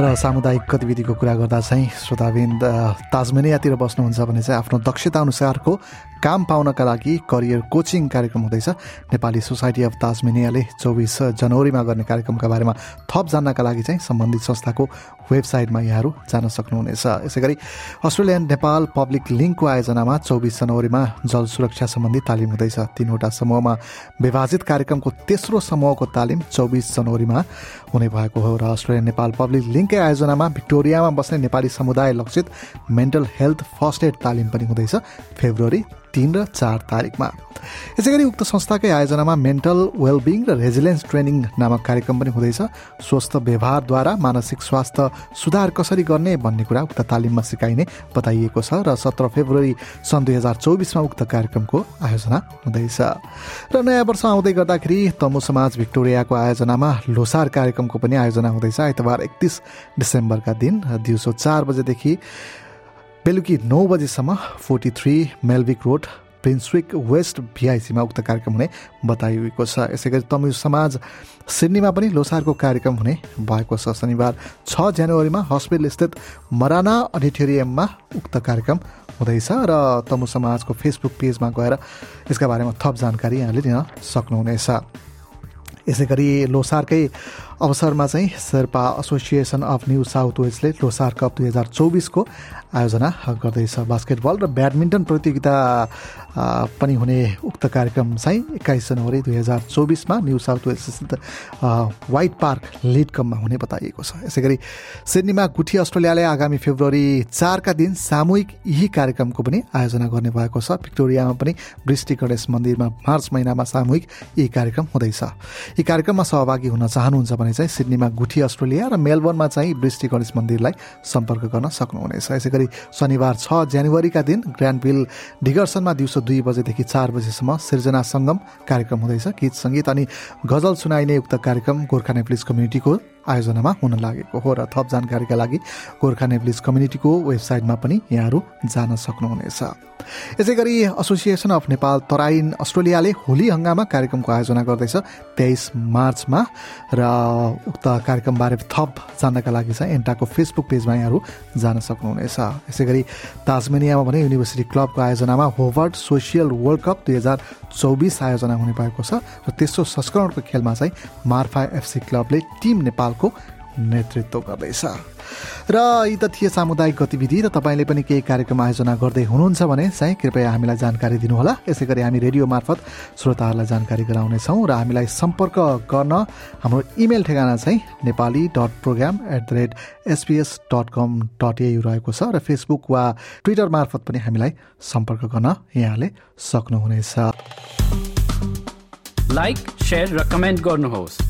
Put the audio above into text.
र सामुदायिक गतिविधिको कुरा गर्दा चाहिँ श्रोताबिन्द ताजमेनियातिर बस्नुहुन्छ भने चाहिँ आफ्नो दक्षता अनुसारको काम पाउनका लागि करियर कोचिङ कार्यक्रम हुँदैछ। नेपाली सोसाइटी अफ ताजमेनियाले चौबिस जनवरीमा गर्ने कार्यक्रमका बारेमा थप जान्नका लागि चाहिँ सम्बन्धित संस्थाको वेबसाइटमा यहाँहरू जान सक्नुहुनेछ। यसै गरी अस्ट्रेलियन नेपाल पब्लिक लिङ्कको आयोजनामा चौबिस जनवरीमा जल सुरक्षा सम्बन्धी तालिम हुँदैछ। तिनवटा समूहमा विभाजित कार्यक्रमको तेस्रो समूहको तालिम चौबिस जनवरीमा हुने भएको हो र अस्ट्रेलियन नेपाल पब्लिक लिङ्ककै आयोजनामा भिक्टोरियामा बस्ने नेपाली समुदाय लक्षित मेन्टल हेल्थ फर्स्ट एड तालिम पनि हुँदैछ। फेब्रुअरी तिन र चार तारिकमा। यसै गरी उक्त संस्थाकै आयोजनामा मेन्टल वेलबिङ र रेजिलेन्स ट्रेनिङ नामक कार्यक्रम पनि हुँदैछ। स्वस्थ व्यवहारद्वारा मानसिक स्वास्थ्य सुधार कसरी गर्ने भन्ने कुरा उक्त तालिममा सिकाइने बताइएको छ र सत्र फेब्रुअरी सन् दुई हजार चौबिसमा उक्त कार्यक्रमको आयोजना हुँदैछ। र नयाँ वर्ष आउँदै गर्दाखेरि तमु समाज भिक्टोरियाको आयोजनामा लोसार कार्यक्रमको पनि आयोजना हुँदैछ। आइतबार एकतिस डिसेम्बरका दिन दिउँसो चार बजेदेखि बेलुकी नौ बजीसम्म forty three Melville Road Brunswick West भिआइसीमा उक्त कार्यक्रम हुने बताइएको छ। यसै गरी तमिल समाज सिडनीमा पनि लोसारको कार्यक्रम हुने भएको छ। शनिबार छ जनवरीमा हस्पिटल स्थित मराना अडिटोरियममा उक्त कार्यक्रम हुँदैछ र तमु समाजको फेसबुक पेजमा गएर यसका बारेमा थप जानकारी यहाँले लिन सक्नुहुनेछ। यसै गरी लोसारकै अवसरमा चाहिँ Sherpa Association of New South Wellesley Losar cup दुई हजार चौबिसको आयोजना गर्दैछ। बास्केटबल र ब्याडमिन्टन प्रतियोगिता पनि हुने उक्त कार्यक्रम चाहिँ एक्काइस जनवरी दुई हजार चौबिसमा न्यू साउथ वेल्स स्थित वाइट पार्क लिड कपमा हुने बताइएको छ। यसै गरी सिडनीमा गुठी अस्ट्रेलियाले आगामी फेब्रुअरी चारका दिन सामूहिक यही कार्यक्रमको पनि आयोजना गर्ने भएको छ। भिक्टोरियामा पनि वृष्टि गणेश मन्दिरमा मार्च महिनामा सामूहिक यही कार्यक्रम हुँदैछ। यी कार्यक्रममा सहभागी हुन चाहनुहुन्छ भने चाहिँ सिडनीमा गुठी अस्ट्रेलिया र मेलबर्नमा चाहिँ वृष्टि गणेश मन्दिरलाई सम्पर्क गर्न सक्नुहुनेछ। यसै गरी शनिबार छ जनवरीका दिन ग्रान्डभिल डिगर्सनमा दिउँसो दुई बजेदेखि चार बजेसम्म सिर्जना सङ्गम कार्यक्रम हुँदैछ। गीत सङ्गीत अनि गजल सुनाइने उक्त कार्यक्रम गोर्खा नेप्लिस कम्युनिटीको आयोजनामा हुन लागेको हो र थप जानकारीका लागि गोर्खा नेप्लिस कम्युनिटीको वेबसाइटमा पनि यहाँहरू जान सक्नुहुनेछ। यसै गरी एसोसिएसन अफ नेपाल तराइन अस्ट्रेलियाले होली हङ्गामा कार्यक्रमको आयोजना गर्दैछ तेइस मार्चमा र उक्त कार्यक्रमबारे थप जान्नका लागि चाहिँ एन्टाको फेसबुक पेजमा यहाँहरू जान सक्नुहुनेछ। यसै गरी ताजमेनियामा भने युनिभर्सिटी क्लबको आयोजनामा होवर्ड सोसियल वर्ल्ड कप दुई हजार चौबिस आयोजना हुने भएको छ र तेस्रो संस्करणको खेलमा चाहिँ मार्फा एफसी क्लबले टिम नेपालको नेतृत्व गर्दैछ र यी त थिए सामुदायिक गतिविधि र तपाईँले पनि केही कार्यक्रम आयोजना गर्दै हुनुहुन्छ भने चाहिँ कृपया हामीलाई जानकारी दिनुहोला। यसै गरी हामी रेडियो मार्फत श्रोताहरूलाई जानकारी गराउनेछौँ र हामीलाई सम्पर्क गर्न हाम्रो इमेल ठेगाना चाहिँ Nepali dot program at the rate SPS dot com dot AU रहेको छ र फेसबुक वा ट्विटर मार्फत पनि हामीलाई सम्पर्क गर्न यहाँले सक्नुहुनेछ। लाइक र कमेन्ट गर्नुहोस्।